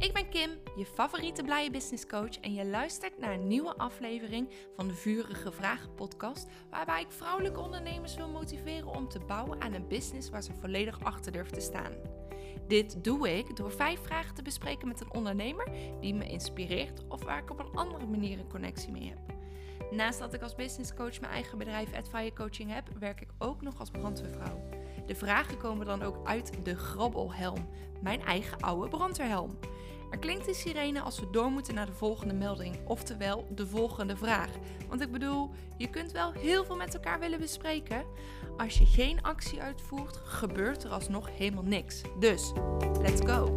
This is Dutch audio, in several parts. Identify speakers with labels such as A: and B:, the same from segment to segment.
A: Ik ben Kim, je favoriete blije business coach en je luistert naar een nieuwe aflevering van de Vurige Vragen podcast, waarbij ik vrouwelijke ondernemers wil motiveren om te bouwen aan een business waar ze volledig achter durven te staan. Dit doe ik door vijf vragen te bespreken met een ondernemer die me inspireert of waar ik op een andere manier een connectie mee heb. Naast dat ik als business coach mijn eigen bedrijf Adfire Coaching heb, werk ik ook nog als brandweervrouw. De vragen komen dan ook uit de grabbelhelm, mijn eigen oude brandweerhelm. Er klinkt de sirene als we door moeten naar de volgende melding, oftewel de volgende vraag. Want ik bedoel, je kunt wel heel veel met elkaar willen bespreken. Als je geen actie uitvoert, gebeurt er alsnog helemaal niks. Dus, let's go!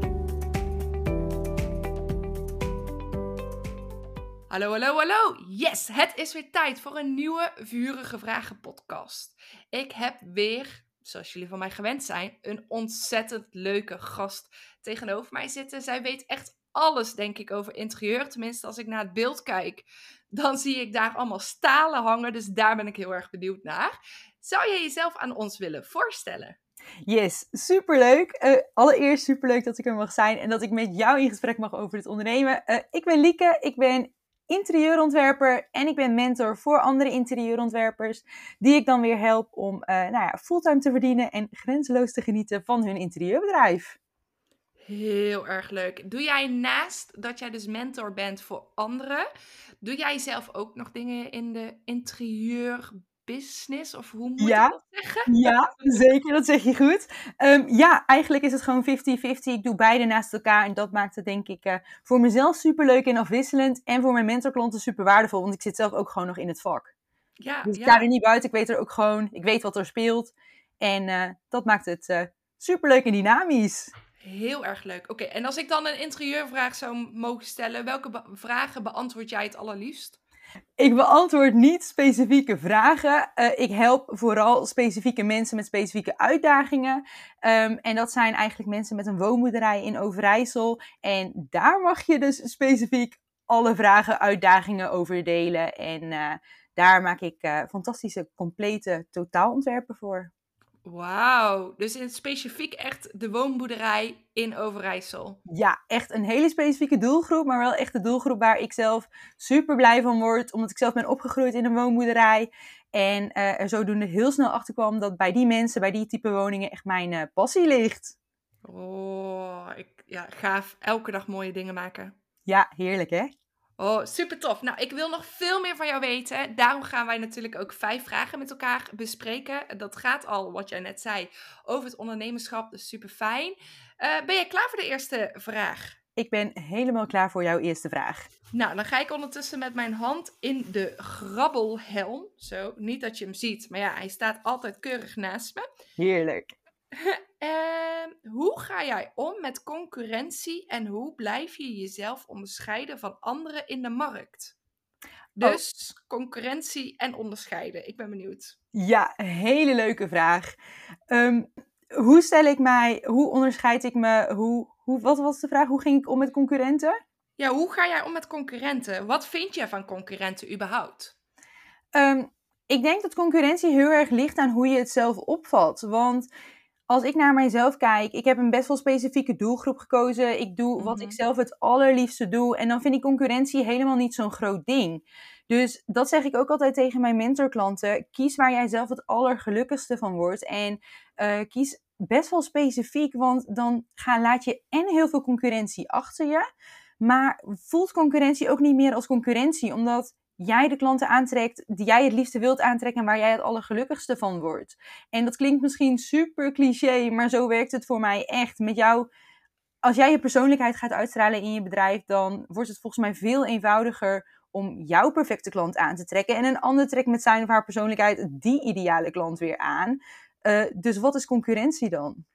A: Hallo, hallo, hallo! Yes, het is weer tijd voor een nieuwe Vurige Vragen podcast. Ik heb weer, zoals jullie van mij gewend zijn, een ontzettend leuke gast tegenover mij zitten. Zij weet echt alles, denk ik, over interieur. Tenminste, als ik naar het beeld kijk, dan zie ik daar allemaal stalen hangen. Dus daar ben ik heel erg benieuwd naar. Zou je jezelf aan ons willen voorstellen?
B: Yes, superleuk. Uh, allereerst superleuk dat ik er mag zijn en dat ik met jou in gesprek mag over het ondernemen. Uh, ik ben Lieke, ik ben interieurontwerper en ik ben mentor voor andere interieurontwerpers, die ik dan weer help om uh, nou ja, fulltime te verdienen en grenzeloos te genieten van hun interieurbedrijf.
A: Heel erg leuk. Doe jij naast dat jij dus mentor bent voor anderen, doe jij zelf ook nog dingen in de interieurbusiness? Of hoe moet ja, ik dat zeggen?
B: Ja, zeker. Dat zeg je goed. Um, ja, eigenlijk is het gewoon 50-50. Ik doe beide naast elkaar. En dat maakt het denk ik uh, voor mezelf super leuk en afwisselend. En voor mijn mentorklanten super waardevol. Want ik zit zelf ook gewoon nog in het vak. Ja, dus ik ja. sta er niet buiten. Ik weet er ook gewoon, ik weet wat er speelt. En uh, dat maakt het uh, super leuk en dynamisch.
A: Heel erg leuk. Oké, en als ik dan een interieurvraag zou mogen stellen, welke vragen beantwoord jij het allerliefst?
B: Ik beantwoord niet specifieke vragen. Uh, ik help vooral specifieke mensen met specifieke uitdagingen. Um, en dat zijn eigenlijk mensen met een woonboerderij in Overijssel. En daar mag je dus specifiek alle vragen, uitdagingen over delen. En uh, daar maak ik uh, fantastische, complete totaalontwerpen voor.
A: Wauw, dus in specifiek echt de woonboerderij in Overijssel.
B: Ja, echt een hele specifieke doelgroep, maar wel echt de doelgroep waar ik zelf super blij van word, omdat ik zelf ben opgegroeid in een woonboerderij. En uh, er zodoende heel snel achter kwam dat bij die mensen, bij die type woningen, echt mijn uh, passie ligt.
A: Oh, ik, ja, gaaf. Elke dag mooie dingen maken.
B: Ja, heerlijk hè?
A: Oh, super tof. Nou, ik wil nog veel meer van jou weten. Daarom gaan wij natuurlijk ook vijf vragen met elkaar bespreken. Dat gaat al, wat jij net zei, over het ondernemerschap. Dus super fijn. Uh, ben je klaar voor de eerste vraag?
B: Ik ben helemaal klaar voor jouw eerste vraag.
A: Nou, dan ga ik ondertussen met mijn hand in de grabbelhelm. Zo, niet dat je hem ziet, maar ja, hij staat altijd keurig naast me.
B: Heerlijk.
A: Uh, hoe ga jij om met concurrentie en hoe blijf je jezelf onderscheiden van anderen in de markt? Dus oh. concurrentie en onderscheiden. Ik ben benieuwd.
B: Ja, hele leuke vraag. Um, hoe stel ik mij, hoe onderscheid ik me, hoe, hoe, wat was de vraag? Hoe ging ik om met concurrenten?
A: Ja, hoe ga jij om met concurrenten? Wat vind jij van concurrenten überhaupt?
B: Um, ik denk dat concurrentie heel erg ligt aan hoe je het zelf opvat. Want als ik naar mijzelf kijk, ik heb een best wel specifieke doelgroep gekozen. Ik doe wat ik mhm. zelf het allerliefste doe. En dan vind ik concurrentie helemaal niet zo'n groot ding. Dus dat zeg ik ook altijd tegen mijn mentorklanten. Kies waar jij zelf het allergelukkigste van wordt. En uh, kies best wel specifiek, want dan ga, laat je en heel veel concurrentie achter je. Maar voelt concurrentie ook niet meer als concurrentie, omdat jij de klanten aantrekt die jij het liefste wilt aantrekken en waar jij het allergelukkigste van wordt. En dat klinkt misschien super cliché, maar zo werkt het voor mij echt. Met jou, als jij je persoonlijkheid gaat uitstralen in je bedrijf, dan wordt het volgens mij veel eenvoudiger om jouw perfecte klant aan te trekken. En een ander trekt met zijn of haar persoonlijkheid die ideale klant weer aan. Uh, dus wat is concurrentie dan?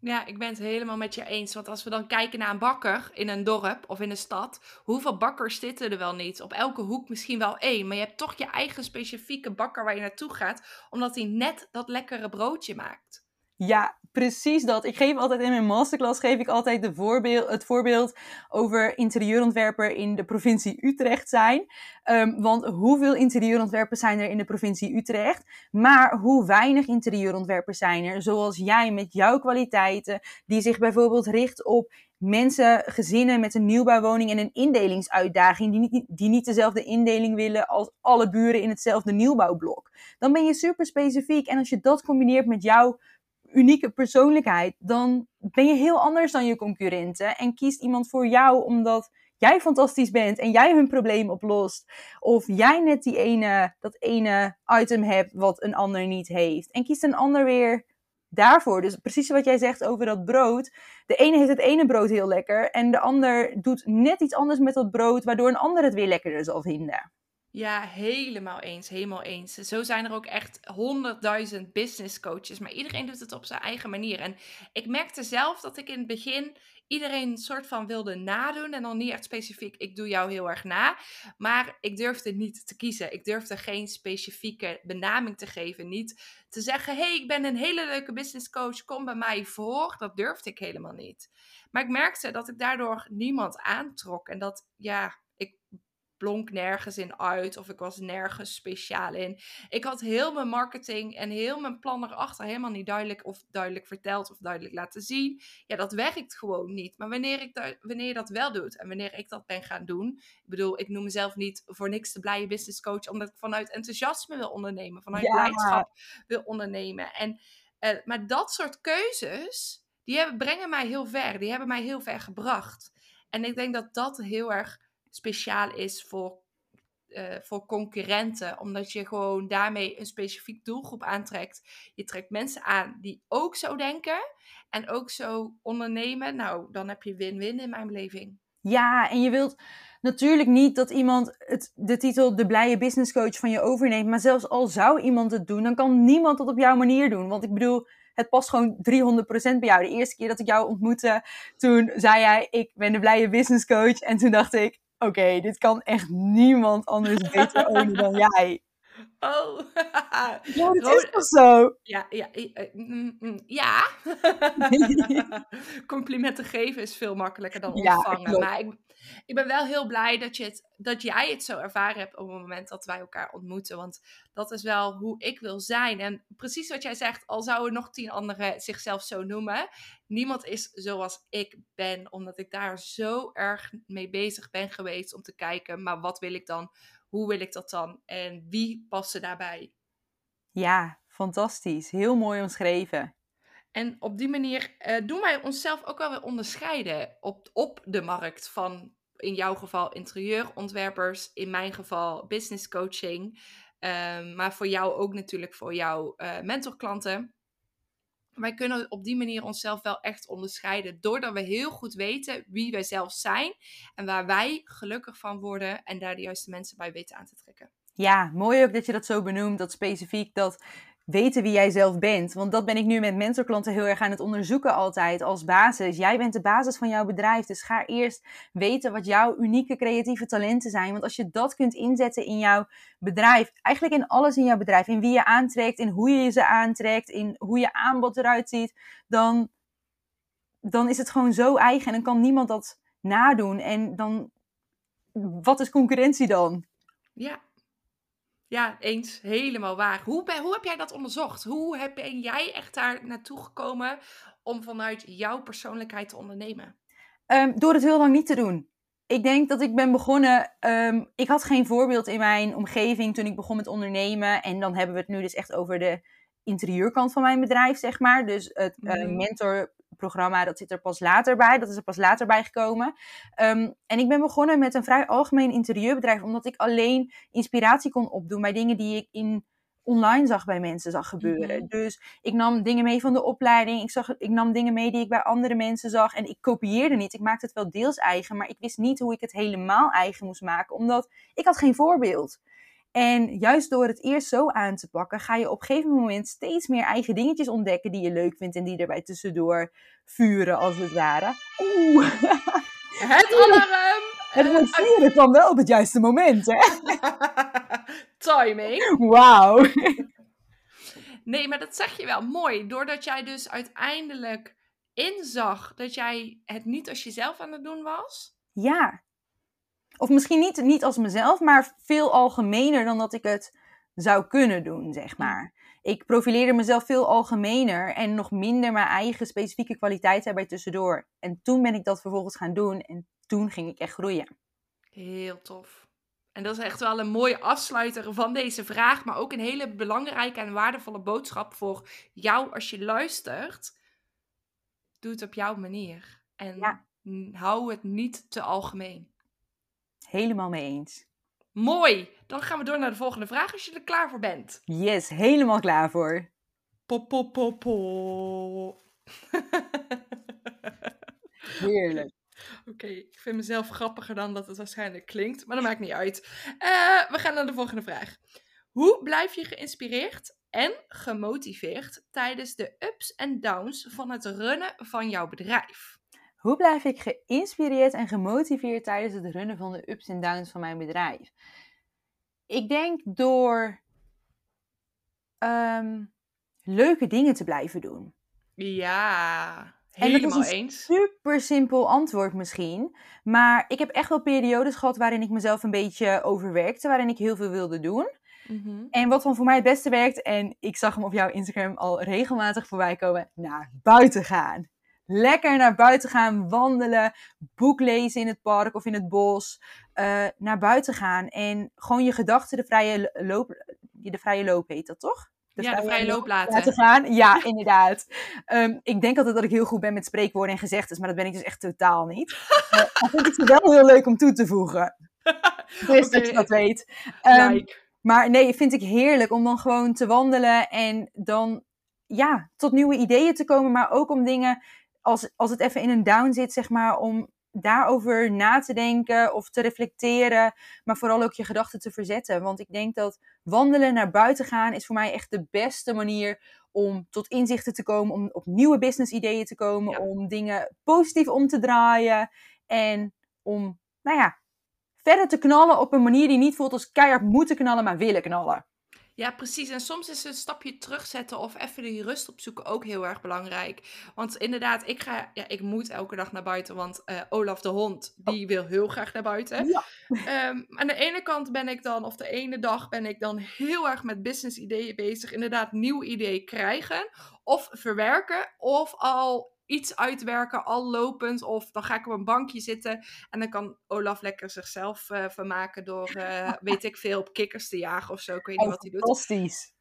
A: Ja, ik ben het helemaal met je eens. Want als we dan kijken naar een bakker in een dorp of in een stad, hoeveel bakkers zitten er wel niet? Op elke hoek misschien wel één, maar je hebt toch je eigen specifieke bakker waar je naartoe gaat, omdat hij net dat lekkere broodje maakt.
B: Ja, precies dat. Ik geef altijd in mijn masterclass geef ik altijd voorbeeld, het voorbeeld over interieurontwerper in de provincie Utrecht zijn. Um, want hoeveel interieurontwerpers zijn er in de provincie Utrecht? Maar hoe weinig interieurontwerpers zijn er, zoals jij met jouw kwaliteiten, die zich bijvoorbeeld richt op mensen, gezinnen met een nieuwbouwwoning en een indelingsuitdaging, die niet, die niet dezelfde indeling willen als alle buren in hetzelfde nieuwbouwblok. Dan ben je super specifiek. En als je dat combineert met jouw unieke persoonlijkheid, dan ben je heel anders dan je concurrenten. En kiest iemand voor jou omdat jij fantastisch bent en jij hun probleem oplost. Of jij net die ene, dat ene item hebt wat een ander niet heeft. En kiest een ander weer daarvoor. Dus precies wat jij zegt over dat brood. De ene heeft het ene brood heel lekker en de ander doet net iets anders met dat brood, waardoor een ander het weer lekkerder zal vinden.
A: Ja, helemaal eens, helemaal eens. Zo zijn er ook echt honderdduizend business coaches, maar iedereen doet het op zijn eigen manier. En ik merkte zelf dat ik in het begin iedereen een soort van wilde nadoen. En dan niet echt specifiek, ik doe jou heel erg na. Maar ik durfde niet te kiezen. Ik durfde geen specifieke benaming te geven. Niet te zeggen, hey, ik ben een hele leuke business coach, kom bij mij voor. Dat durfde ik helemaal niet. Maar ik merkte dat ik daardoor niemand aantrok. En dat, ja, blonk nergens in uit of ik was nergens speciaal in. Ik had heel mijn marketing en heel mijn plan erachter helemaal niet duidelijk of duidelijk verteld of duidelijk laten zien. Ja, dat werkt gewoon niet. Maar wanneer, ik wanneer je dat wel doet en wanneer ik dat ben gaan doen. Ik bedoel, ik noem mezelf niet voor niks de blije business coach, omdat ik vanuit enthousiasme wil ondernemen, vanuit ja. blijdschap wil ondernemen. En, uh, maar dat soort keuzes, die hebben, brengen mij heel ver. Die hebben mij heel ver gebracht. En ik denk dat dat heel erg speciaal is voor, uh, voor concurrenten. Omdat je gewoon daarmee een specifiek doelgroep aantrekt. Je trekt mensen aan die ook zo denken en ook zo ondernemen. Nou, dan heb je win-win in mijn beleving.
B: Ja, en je wilt natuurlijk niet dat iemand het, de titel de blije business coach van je overneemt. Maar zelfs al zou iemand het doen, dan kan niemand het op jouw manier doen. Want ik bedoel, het past gewoon 300% bij jou. De eerste keer dat ik jou ontmoette, toen zei jij, ik ben de blije business coach. En toen dacht ik, oké, dit kan echt niemand anders beter ownen dan jij.
A: Oh.
B: ja, het is toch zo?
A: Ja, ja, eh, mm, mm, ja. Complimenten geven is veel makkelijker dan ontvangen. Ja, maar ik, ik ben wel heel blij dat, je het, dat jij het zo ervaren hebt op het moment dat wij elkaar ontmoeten. Want dat is wel hoe ik wil zijn. En precies wat jij zegt, al zouden nog tien anderen zichzelf zo noemen. Niemand is zoals ik ben, omdat ik daar zo erg mee bezig ben geweest om te kijken, maar wat wil ik dan? Hoe wil ik dat dan? En wie past daarbij?
B: Ja, fantastisch. Heel mooi omschreven.
A: En op die manier uh, doen wij onszelf ook wel weer onderscheiden op, op de markt van, in jouw geval, interieurontwerpers, in mijn geval business coaching. Um, maar voor jou ook natuurlijk voor jouw uh, mentorklanten. Wij kunnen op die manier onszelf wel echt onderscheiden. Doordat we heel goed weten wie wij zelf zijn. En waar wij gelukkig van worden. En daar de juiste mensen bij weten aan te trekken.
B: Ja, mooi ook dat je dat zo benoemt. Dat specifiek dat weten wie jij zelf bent. Want dat ben ik nu met mentorklanten heel erg aan het onderzoeken altijd als basis. Jij bent de basis van jouw bedrijf. Dus ga eerst weten wat jouw unieke creatieve talenten zijn. Want als je dat kunt inzetten in jouw bedrijf, eigenlijk in alles in jouw bedrijf, in wie je aantrekt, in hoe je ze aantrekt, in hoe je aanbod eruit ziet, dan, dan is het gewoon zo eigen en dan kan niemand dat nadoen. En dan, wat is concurrentie dan?
A: Ja, ja, eens. Helemaal waar. Hoe, hoe heb jij dat onderzocht? Hoe heb jij echt daar naartoe gekomen om vanuit jouw persoonlijkheid te ondernemen?
B: Ehm, door het heel lang niet te doen. Ik denk dat ik ben begonnen. Ehm, ik had geen voorbeeld in mijn omgeving toen ik begon met ondernemen. En dan hebben we het nu dus echt over de interieurkant van mijn bedrijf, zeg maar. Dus het uh, mentor programma, dat zit er pas later bij. Dat is er pas later bij gekomen. Ehm, en ik ben begonnen met een vrij algemeen interieurbedrijf, omdat ik alleen inspiratie kon opdoen bij dingen die ik in online zag bij mensen zag gebeuren. Mhm. Dus ik nam dingen mee van de opleiding. Ik, zag, ik nam dingen mee die ik bij andere mensen zag. En ik kopieerde niet. Ik maakte het wel deels eigen. Maar ik wist niet hoe ik het helemaal eigen moest maken. Omdat ik had geen voorbeeld. En juist door het eerst zo aan te pakken, ga je op een gegeven moment steeds meer eigen dingetjes ontdekken die je leuk vindt en die erbij tussendoor vuren, als het ware. Oeh.
A: Het alarm!
B: Het woord vuren kwam wel op het juiste moment, hè?
A: Timing.
B: Wauw.
A: Nee, maar dat zeg je wel mooi. Doordat jij dus uiteindelijk inzag dat jij het niet als jezelf aan het doen was.
B: Ja. Of misschien niet, niet als mezelf, maar veel algemener dan dat ik het zou kunnen doen, zeg maar. Ik profileerde mezelf veel algemener en nog minder mijn eigen specifieke kwaliteiten erbij tussendoor. En toen ben ik dat vervolgens gaan doen en toen ging ik echt groeien.
A: Heel tof. En dat is echt wel een mooie afsluiter van deze vraag, maar ook een hele belangrijke en waardevolle boodschap voor jou als je luistert. Doe het op jouw manier. En hou het niet te algemeen.
B: Helemaal mee eens.
A: Mooi. Dan gaan we door naar de volgende vraag als je er klaar voor bent.
B: Yes, helemaal klaar voor.
A: Po,
B: Heerlijk.
A: Oké, ik vind mezelf grappiger dan dat het waarschijnlijk klinkt, maar dat maakt niet uit. Uh, we gaan naar de volgende vraag. Hoe blijf je geïnspireerd en gemotiveerd tijdens de ups en downs van het runnen van jouw bedrijf?
B: Hoe blijf ik geïnspireerd en gemotiveerd tijdens het runnen van de ups en downs van mijn bedrijf? Ik denk door um, leuke dingen te blijven doen.
A: Ja, helemaal
B: en dat is een Super simpel antwoord misschien. Maar ik heb echt wel periodes gehad waarin ik mezelf een beetje overwerkte, waarin ik heel veel wilde doen. Mhm. En wat dan voor mij het beste werkt, en ik zag hem op jouw Instagram al regelmatig voorbij komen, naar buiten gaan. Lekker naar buiten gaan, wandelen, boek lezen in het park of in het bos. Uh, naar buiten gaan en gewoon je gedachten de vrije loop, de vrije loop heet dat toch?
A: De ja, vrije, de vrije loop laten. laten.
B: gaan. Ja, inderdaad. Um, ik denk altijd dat ik heel goed ben met spreekwoorden en gezegdes, maar dat ben ik dus echt totaal niet. uh, dan vind ik het wel heel leuk om toe te voegen. Dus okay. dat je dat weet. Um, like. Maar nee, vind ik heerlijk om dan gewoon te wandelen en dan ja, tot nieuwe ideeën te komen, maar ook om dingen als, als het even in een down zit, zeg maar, om daarover na te denken of te reflecteren, maar vooral ook je gedachten te verzetten. Want ik denk dat wandelen naar buiten gaan is voor mij echt de beste manier om tot inzichten te komen, om op nieuwe business ideeën te komen, om dingen positief om te draaien en om, nou ja, verder te knallen op een manier die niet voelt als keihard moeten knallen, maar willen knallen.
A: Ja, precies. En soms is een stapje terugzetten of even die rust opzoeken ook heel erg belangrijk. Want inderdaad, ik, ga, ja, ik moet elke dag naar buiten, want uh, Olaf de hond, die wil heel graag naar buiten. Ja. Um, aan de ene kant ben ik dan, of de ene dag ben ik dan heel erg met business ideeën bezig. Inderdaad, nieuw idee krijgen of verwerken of al iets uitwerken, al lopend. Of dan ga ik op een bankje zitten en dan kan Olaf lekker zichzelf uh, vermaken door, uh, weet ik veel, op kikkers te jagen of zo. Ik weet niet wat hij doet.
B: Fantastisch.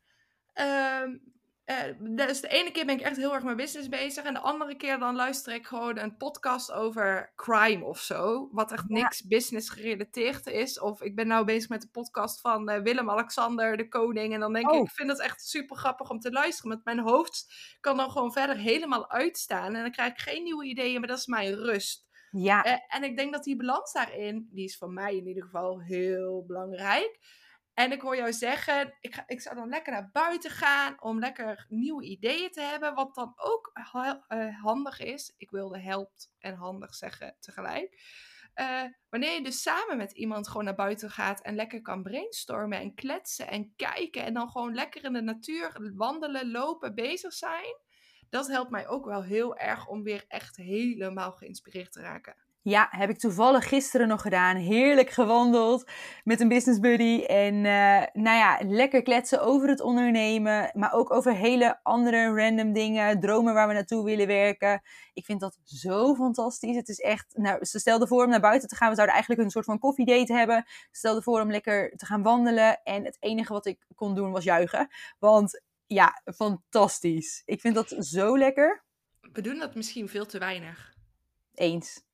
A: Um, uh, dus de ene keer ben ik echt heel erg met business bezig. En de andere keer dan luister ik gewoon een podcast over crime of zo. Wat echt niks business gerelateerd is. Of ik ben nou bezig met de podcast van uh, Willem-Alexander, de koning. En dan denk ik, oh. ik vind het echt super grappig om te luisteren. Want mijn hoofd kan dan gewoon verder helemaal uitstaan. En dan krijg ik geen nieuwe ideeën, maar dat is mijn rust.
B: Ja.
A: Uh, en ik denk dat die balans daarin, die is voor mij in ieder geval heel belangrijk. En ik hoor jou zeggen, ik, ga, ik zou dan lekker naar buiten gaan om lekker nieuwe ideeën te hebben. Wat dan ook uh, handig is. Ik wilde helpt en handig zeggen tegelijk. Uh, wanneer je dus samen met iemand gewoon naar buiten gaat en lekker kan brainstormen en kletsen en kijken. En dan gewoon lekker in de natuur wandelen, lopen, bezig zijn. Dat helpt mij ook wel heel erg om weer echt helemaal geïnspireerd te raken.
B: Ja, heb ik toevallig gisteren nog gedaan. Heerlijk gewandeld met een business buddy. En uh, nou ja, lekker kletsen over het ondernemen. Maar ook over hele andere random dingen. Dromen waar we naartoe willen werken. Ik vind dat zo fantastisch. Het is echt. Nou, ze stelden voor om naar buiten te gaan. We zouden eigenlijk een soort van koffiedate hebben. Ze stelden voor om lekker te gaan wandelen. En het enige wat ik kon doen was juichen. Want ja, fantastisch. Ik vind dat zo lekker.
A: We doen dat misschien veel te weinig.
B: Eens.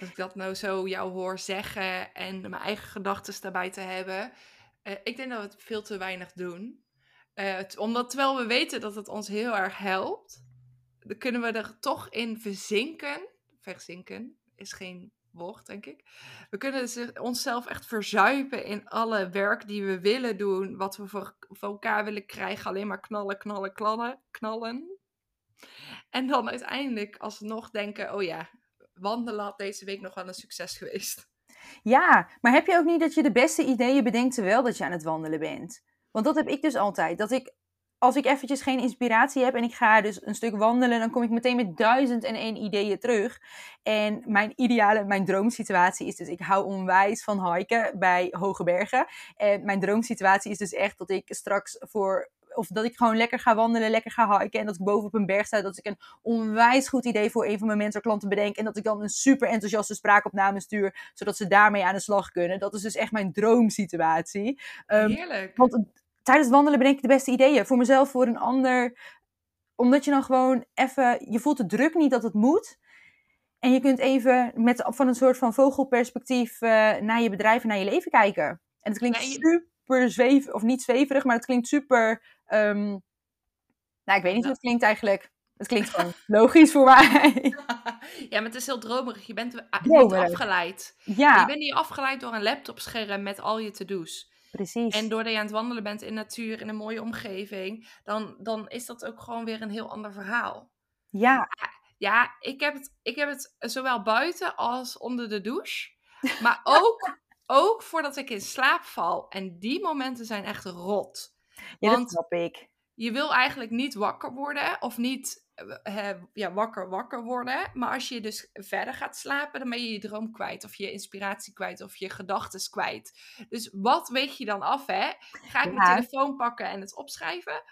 A: Als ik dat nou zo jou hoor zeggen en mijn eigen gedachten daarbij te hebben. Uh, ik denk dat we het veel te weinig doen. Uh, omdat terwijl we weten dat het ons heel erg helpt, dan kunnen we er toch in verzinken. Verzinken is geen woord, denk ik. We kunnen onszelf echt verzuipen in alle werk die we willen doen, wat we voor, voor elkaar willen krijgen. Alleen maar knallen, knallen, knallen, knallen. En dan uiteindelijk alsnog denken, oh ja, wandelen had deze week nog wel een succes geweest.
B: Ja, maar heb je ook niet dat je de beste ideeën bedenkt terwijl dat je aan het wandelen bent? Want dat heb ik dus altijd. Dat ik als ik eventjes geen inspiratie heb en ik ga dus een stuk wandelen, dan kom ik meteen met duizend en één ideeën terug. En mijn ideale, mijn droomsituatie is dus, ik hou onwijs van hiken bij hoge bergen. En mijn droomsituatie is dus echt dat ik straks voor of dat ik gewoon lekker ga wandelen, lekker ga hiken. En dat ik boven op een berg sta. Dat ik een onwijs goed idee voor een van mijn mentorklanten bedenk. En dat ik dan een super enthousiaste spraakopname stuur. Zodat ze daarmee aan de slag kunnen. Dat is dus echt mijn droomsituatie.
A: Um, Heerlijk.
B: Want tijdens het wandelen bedenk ik de beste ideeën. Voor mezelf, voor een ander. Omdat je dan gewoon even. Je voelt de druk niet dat het moet. En je kunt even met, van een soort van vogelperspectief uh, naar je bedrijf en naar je leven kijken. En het klinkt super zweverig, of niet zweverig, maar het klinkt super Um, nou, ik weet niet hoe het klinkt eigenlijk. Het klinkt gewoon logisch voor mij.
A: ja, maar het is heel dromerig. Je bent niet afgeleid.
B: Ja.
A: Je bent niet afgeleid door een laptopscherm met al je to-do's.
B: Precies.
A: En doordat je aan het wandelen bent in natuur, in een mooie omgeving, dan, dan is dat ook gewoon weer een heel ander verhaal.
B: Ja.
A: Ja, ik heb het, ik heb het zowel buiten als onder de douche. Maar ook, ook voordat ik in slaap val. En die momenten zijn echt rot.
B: Ja, Want dat snap ik.
A: Je wil eigenlijk niet wakker worden of niet uh, ja, wakker wakker worden. Maar als je dus verder gaat slapen, dan ben je je droom kwijt. Of je inspiratie kwijt. Of je gedachten kwijt. Dus wat weeg je dan af, hè? Ga ik mijn telefoon pakken en het opschrijven?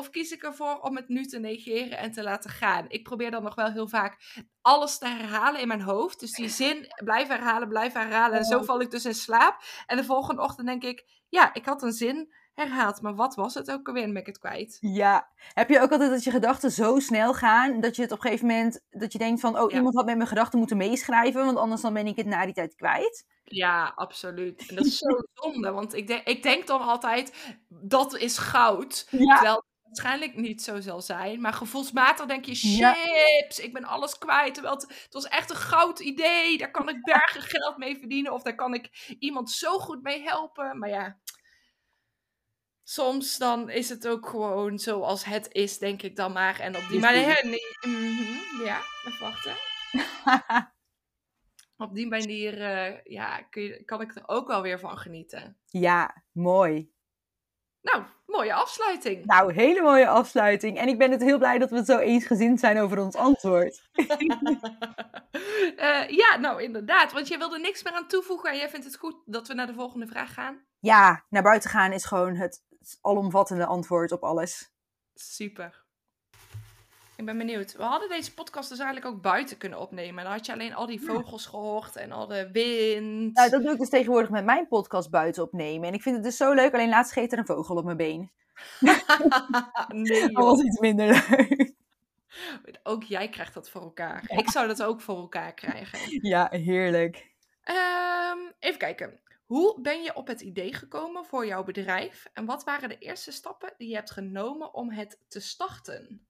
A: Of kies ik ervoor om het nu te negeren en te laten gaan? Ik probeer dan nog wel heel vaak alles te herhalen in mijn hoofd. Dus die zin blijf herhalen, blijf herhalen. En zo oh. val ik dus in slaap. En de volgende ochtend denk ik, ja, ik had een zin herhaald. Maar wat was het ook alweer? Ben ik het kwijt.
B: Ja. Heb je ook altijd dat je gedachten zo snel gaan, dat je het op een gegeven moment, dat je denkt van, oh, iemand had met mijn gedachten moeten meeschrijven, want anders dan ben ik het na die tijd kwijt?
A: Ja, absoluut. En dat is zo zonde, want ik, denk, ik denk dan altijd, dat is goud. Ja. Terwijl waarschijnlijk niet zo zal zijn. Maar gevoelsmatig denk je, chips, ik ben alles kwijt. Terwijl het, het, was echt een goud idee. Daar kan ik bergen geld mee verdienen. Of daar kan ik iemand zo goed mee helpen. Maar ja, soms dan is het ook gewoon zoals het is, denk ik dan maar. En op die manier. Nee, mm ja, even wachten. op die manier uh, ja, kun je, kan ik er ook wel weer van genieten.
B: Ja, mooi.
A: Nou, mooie afsluiting.
B: Nou, hele mooie afsluiting. En ik ben het heel blij dat we het zo eensgezind zijn over ons antwoord.
A: uh, ja, nou inderdaad. Want jij wilde niks meer aan toevoegen en jij vindt het goed dat we naar de volgende vraag gaan?
B: Ja, naar buiten gaan is gewoon het alomvattende antwoord op alles.
A: Super. Ik ben benieuwd. We hadden deze podcast dus eigenlijk ook buiten kunnen opnemen. Dan had je alleen al die vogels gehoord en al de wind.
B: Nou, dat doe ik dus tegenwoordig met mijn podcast buiten opnemen. En ik vind het dus zo leuk. Alleen laatst scheet er een vogel op mijn been.
A: nee,
B: Dat was iets minder leuk.
A: Ook jij krijgt dat voor elkaar. Ik zou dat ook voor elkaar krijgen.
B: Ja, heerlijk.
A: Um, even kijken. Hoe ben je op het idee gekomen voor jouw bedrijf en wat waren de eerste stappen die je hebt genomen om het te starten?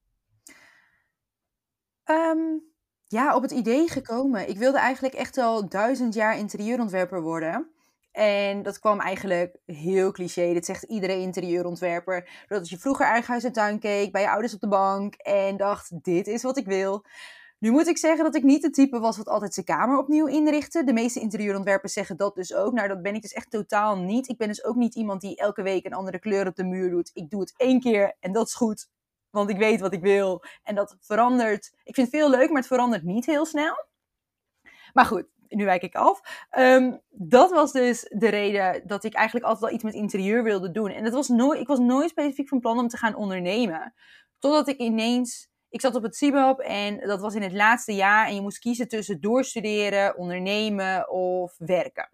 B: Ehm, ja, op het idee gekomen. Ik wilde eigenlijk echt al duizend jaar interieurontwerper worden. En dat kwam eigenlijk heel cliché. Dit zegt iedere interieurontwerper. Dat je vroeger eigen huis en tuin keek, bij je ouders op de bank en dacht: dit is wat ik wil. Nu moet ik zeggen dat ik niet het type was wat altijd zijn kamer opnieuw inrichtte. De meeste interieurontwerpers zeggen dat dus ook. Nou, dat ben ik dus echt totaal niet. Ik ben dus ook niet iemand die elke week een andere kleur op de muur doet. Ik doe het één keer en dat is goed. Want ik weet wat ik wil. En dat verandert. Ik vind het veel leuk, maar het verandert niet heel snel. Maar goed, nu wijk ik af. Ehm, dat was dus de reden dat ik eigenlijk altijd al iets met interieur wilde doen. En dat was nooit, ik was nooit specifiek van plan om te gaan ondernemen. Totdat ik ineens ik zat op het CIBAP en dat was in het laatste jaar. En je moest kiezen tussen doorstuderen, ondernemen of werken.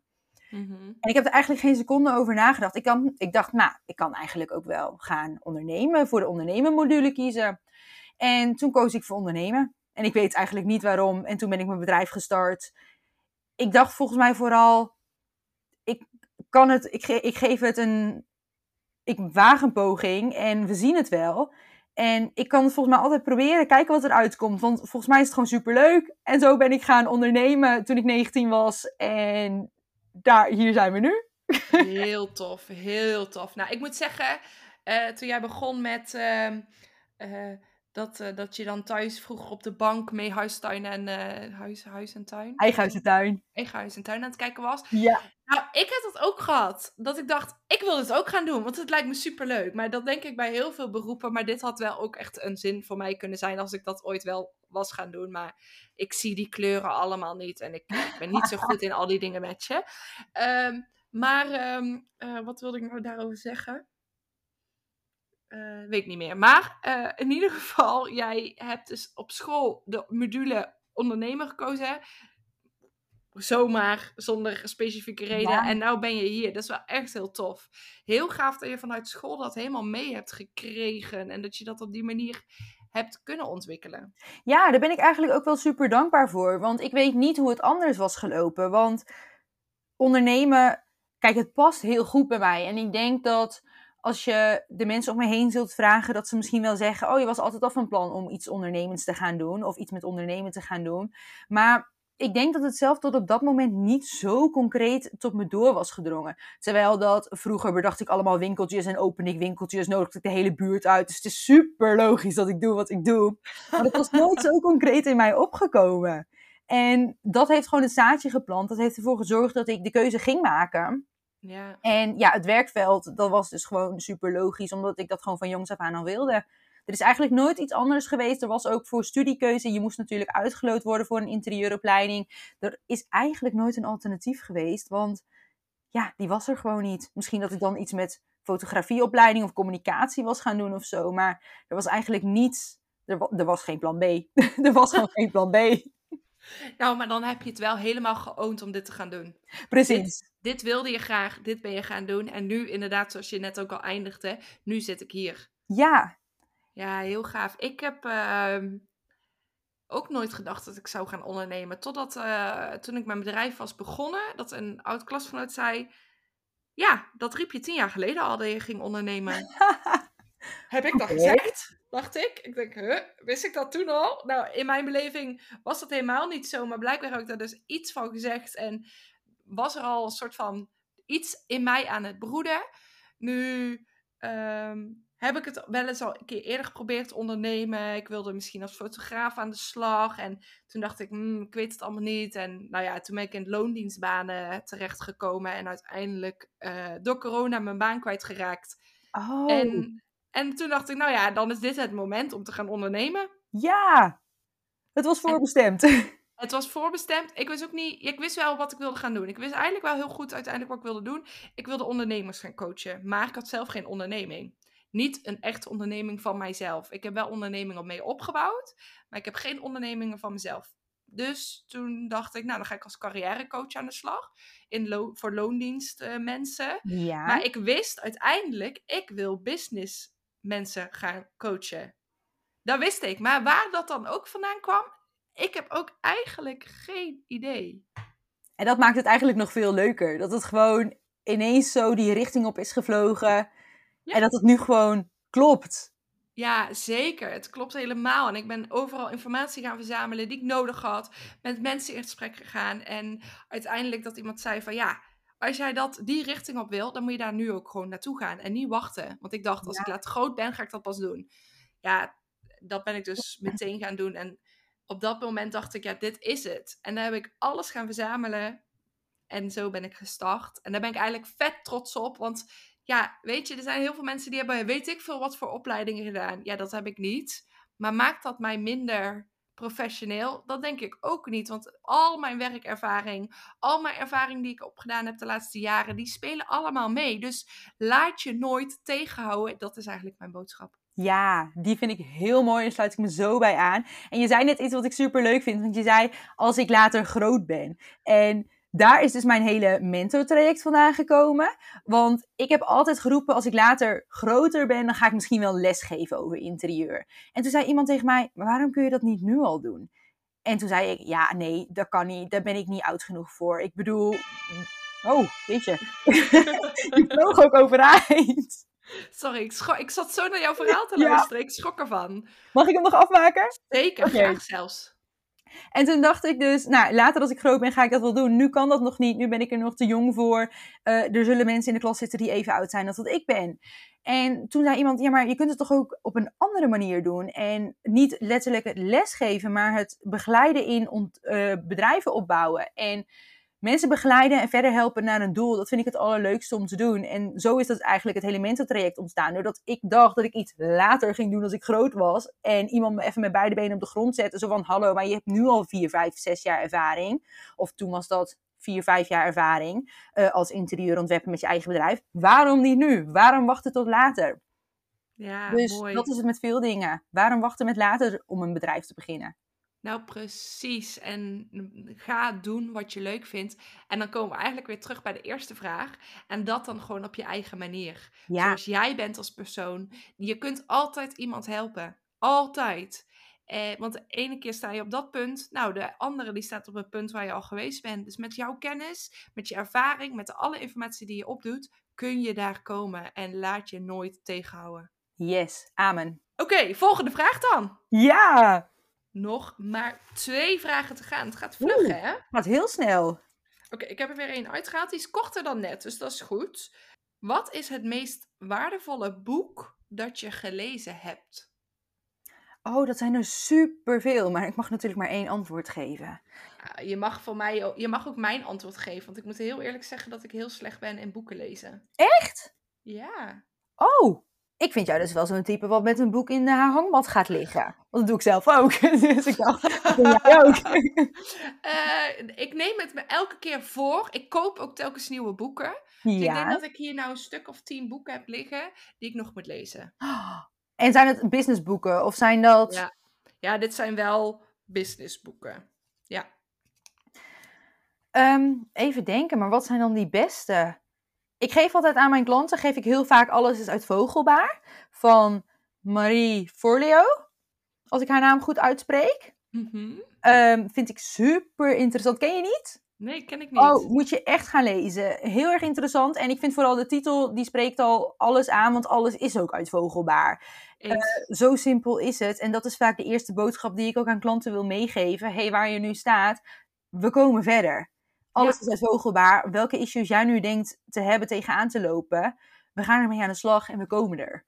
B: Mhm. En ik heb er eigenlijk geen seconde over nagedacht. Ik, kan, ik dacht, nou, ik kan eigenlijk ook wel gaan ondernemen, voor de ondernemen module kiezen. En toen koos ik voor ondernemen. En ik weet eigenlijk niet waarom. En toen ben ik mijn bedrijf gestart. Ik dacht volgens mij vooral, ik kan het, ik, ik geef het een, ik waag een poging en we zien het wel. En ik kan het volgens mij altijd proberen, kijken wat eruit komt. Want volgens mij is het gewoon superleuk. En zo ben ik gaan ondernemen toen ik 19 was. En daar, hier zijn we nu.
A: Heel tof, heel tof. Nou, ik moet zeggen, uh, toen jij begon met uh, uh, dat, dat je dan thuis vroeger op de bank mee huistuin en huis, huis en tuin.
B: Eigen huis en tuin.
A: Eigen huis en tuin aan het kijken was.
B: Ja.
A: Nou, ik heb dat ook gehad. Dat ik dacht, ik wil het ook gaan doen, want het lijkt me superleuk. Maar dat denk ik bij heel veel beroepen. Maar dit had wel ook echt een zin voor mij kunnen zijn als ik dat ooit wel was gaan doen. Maar ik zie die kleuren allemaal niet. En ik, ben niet zo goed in al die dingen matchen. Um, maar ehm, eh, wat wilde ik nou daarover zeggen? Uh, weet niet meer. Maar uh, in ieder geval, jij hebt dus op school de module ondernemer gekozen zomaar zonder specifieke reden. En nou ben je hier. Dat is wel echt heel tof. Heel gaaf dat je vanuit school dat helemaal mee hebt gekregen. En dat je dat op die manier hebt kunnen ontwikkelen.
B: Ja, daar ben ik eigenlijk ook wel super dankbaar voor. Want ik weet niet hoe het anders was gelopen. Want ondernemen, kijk, het past heel goed bij mij. En ik denk dat als je de mensen om me heen zult vragen, dat ze misschien wel zeggen: Oh, je was altijd al van plan om iets ondernemends te gaan doen. Of iets met ondernemen te gaan doen. Maar ik denk dat het zelf tot op dat moment niet zo concreet tot me door was gedrongen. Terwijl dat vroeger bedacht ik allemaal winkeltjes en open ik winkeltjes, nodigde ik de hele buurt uit. Dus het is super logisch dat ik doe wat ik doe. Maar het was nooit zo concreet in mij opgekomen. En dat heeft gewoon het zaadje geplant. Dat heeft ervoor gezorgd dat ik de keuze ging maken. Ja. En ja, het werkveld, dat was dus gewoon super logisch, omdat ik dat gewoon van jongs af aan al wilde. Er is eigenlijk nooit iets anders geweest. Er was ook voor studiekeuze. Je moest natuurlijk uitgeloot worden voor een interieuropleiding. Er is eigenlijk nooit een alternatief geweest. Want ja, die was er gewoon niet. Misschien dat ik dan iets met fotografieopleiding of communicatie was gaan doen of zo. Maar er was eigenlijk niets. Er, er was geen plan B. er was gewoon geen plan B.
A: Nou, maar dan heb je het wel helemaal geoond om dit te gaan doen.
B: Precies.
A: Dit, dit, wilde je graag, dit ben je gaan doen. En nu, inderdaad, zoals je net ook al eindigde, nu zit ik hier.
B: Ja,
A: ja, heel gaaf. Ik heb ehm, ook nooit gedacht dat ik zou gaan ondernemen. Totdat uh, toen ik mijn bedrijf was begonnen, dat een oud klasgenoot zei... Ja, dat riep je tien jaar geleden al dat je ging ondernemen. heb ik dat gezegd? Dacht ik. Ik denk, huh, wist ik dat toen al? Nou, in mijn beleving was dat helemaal niet zo. Maar blijkbaar heb ik daar dus iets van gezegd. En was er al een soort van iets in mij aan het broeden. Nu... Um, heb ik het wel eens al een keer eerder geprobeerd te ondernemen. Ik wilde misschien als fotograaf aan de slag. En toen dacht ik, hmm, ik weet het allemaal niet. En nou ja, toen ben ik in loondienstbanen terechtgekomen. En uiteindelijk uh, door corona mijn baan kwijtgeraakt. Oh. En, en toen dacht ik, nou ja, dan is dit het moment om te gaan ondernemen.
B: Ja, het was voorbestemd.
A: het was voorbestemd. Ik wist ook niet, ik wist wel wat ik wilde gaan doen. Ik wist eigenlijk wel heel goed uiteindelijk wat ik wilde doen. Ik wilde ondernemers gaan coachen, maar ik had zelf geen onderneming niet een echte onderneming van mijzelf. Ik heb wel ondernemingen mee opgebouwd, maar ik heb geen ondernemingen van mezelf. Dus toen dacht ik, nou dan ga ik als carrièrecoach aan de slag in voor loondienst uh, mensen. Ja. Maar ik wist uiteindelijk, ik wil business mensen gaan coachen. Dat wist ik. Maar waar dat dan ook vandaan kwam, ik heb ook eigenlijk geen idee.
B: En dat maakt het eigenlijk nog veel leuker. Dat het gewoon ineens zo die richting op is gevlogen. En dat het nu gewoon klopt.
A: Ja, zeker. Het klopt helemaal. En ik ben overal informatie gaan verzamelen die ik nodig had. Met mensen in gesprek gegaan. En uiteindelijk dat iemand zei van ja, als jij dat die richting op wil, dan moet je daar nu ook gewoon naartoe gaan. En niet wachten. Want ik dacht, als ik laat groot ben, ga ik dat pas doen. Ja, dat ben ik dus meteen gaan doen. En op dat moment dacht ik, ja, dit is het. En dan heb ik alles gaan verzamelen. En zo ben ik gestart. En daar ben ik eigenlijk vet trots op. Want ja, weet je, er zijn heel veel mensen die hebben, weet ik veel wat voor opleidingen gedaan. Ja, dat heb ik niet. Maar maakt dat mij minder professioneel? Dat denk ik ook niet. Want al mijn werkervaring, al mijn ervaring die ik opgedaan heb de laatste jaren, die spelen allemaal mee. Dus laat je nooit tegenhouden. Dat is eigenlijk mijn boodschap.
B: Ja, die vind ik heel mooi en sluit ik me zo bij aan. En je zei net iets wat ik super leuk vind, want je zei als ik later groot ben. En daar is dus mijn hele mentortraject vandaan gekomen. Want ik heb altijd geroepen, als ik later groter ben, dan ga ik misschien wel lesgeven over interieur. En toen zei iemand tegen mij, maar waarom kun je dat niet nu al doen? En toen zei ik, ja, nee, dat kan niet. Daar ben ik niet oud genoeg voor. Ik bedoel, oh, weet je. je vloog ook overeind.
A: Sorry, ik, ik zat zo naar jouw verhaal te luisteren. Ik schrok ervan.
B: Mag ik hem nog afmaken?
A: Zeker, graag zelfs.
B: En toen dacht ik dus, nou, later als ik groot ben, ga ik dat wel doen. Nu kan dat nog niet. Nu ben ik er nog te jong voor. Uh, er zullen mensen in de klas zitten die even oud zijn als dat ik ben. En toen zei iemand, ja, maar je kunt het toch ook op een andere manier doen. En niet letterlijk het lesgeven, maar het begeleiden in uh, bedrijven opbouwen. En mensen begeleiden en verder helpen naar een doel, dat vind ik het allerleukste om te doen. En zo is dat eigenlijk het Elemententraject ontstaan. Doordat ik dacht dat ik iets later ging doen als ik groot was. En iemand me even met beide benen op de grond zette. Zo van, hallo, maar je hebt nu al vier, vijf, zes jaar ervaring. Of toen was dat vier, vijf jaar ervaring uh, als interieurontwerper met je eigen bedrijf. Waarom niet nu? Waarom wachten tot later?
A: Ja,
B: dus
A: mooi.
B: dat is het met veel dingen. Waarom wachten met later om een bedrijf te beginnen?
A: Nou, precies. En ga doen wat je leuk vindt. En dan komen we eigenlijk weer terug bij de eerste vraag. En dat dan gewoon op je eigen manier.
B: Ja.
A: Zoals jij bent als persoon. Je kunt altijd iemand helpen. Altijd. Eh, want de ene keer sta je op dat punt. Nou, de andere die staat op het punt waar je al geweest bent. Dus met jouw kennis, met je ervaring, met alle informatie die je opdoet, kun je daar komen. En laat je nooit tegenhouden.
B: Yes, amen.
A: Oké, volgende vraag dan.
B: Ja!
A: Nog maar twee vragen te gaan. Het gaat vlug,
B: Oeh.
A: hè?
B: Gaat heel snel.
A: Oké, ik heb er weer één uitgehaald. Die is korter dan net, dus dat is goed. Wat is het meest waardevolle boek dat je gelezen hebt?
B: Oh, dat zijn er superveel, maar ik mag natuurlijk maar één antwoord geven.
A: Je, mag voor mij, je mag ook mijn antwoord geven, want ik moet heel eerlijk zeggen dat ik heel slecht ben in boeken lezen.
B: Echt?
A: Ja.
B: Oh, ik vind jou dus wel zo'n type wat met een boek in de hangmat gaat liggen. Want dat doe ik zelf ook. Dus ik dacht, dat doe jij ook.
A: Eh, ik neem het me elke keer voor. Ik koop ook telkens nieuwe boeken. Dus ik denk dat ik hier nou een stuk of tien boeken heb liggen die ik nog moet lezen.
B: En zijn het businessboeken of zijn dat...
A: Ja. Ja, dit zijn wel businessboeken. Ja.
B: Ehm, even denken, maar wat zijn dan die beste? Ik geef altijd aan mijn klanten, geef ik heel vaak Alles is uit Vogelbaar van Marie Forleo. Als ik haar naam goed uitspreek.
A: Mhm.
B: Ehm, vind ik super interessant. Ken je niet?
A: Nee, ken ik niet.
B: Oh, moet je echt gaan lezen. Heel erg interessant. En ik vind vooral de titel, die spreekt al alles aan, want alles is ook uit Vogelbaar.
A: Eens.
B: Zo simpel is het. En dat is vaak de eerste boodschap die ik ook aan klanten wil meegeven. hey, waar je nu staat, we komen verder. Alles
A: Ja.
B: is uit Vogelbaar. Welke issues jij nu denkt te hebben, tegenaan te lopen, we gaan ermee aan de slag en we komen er.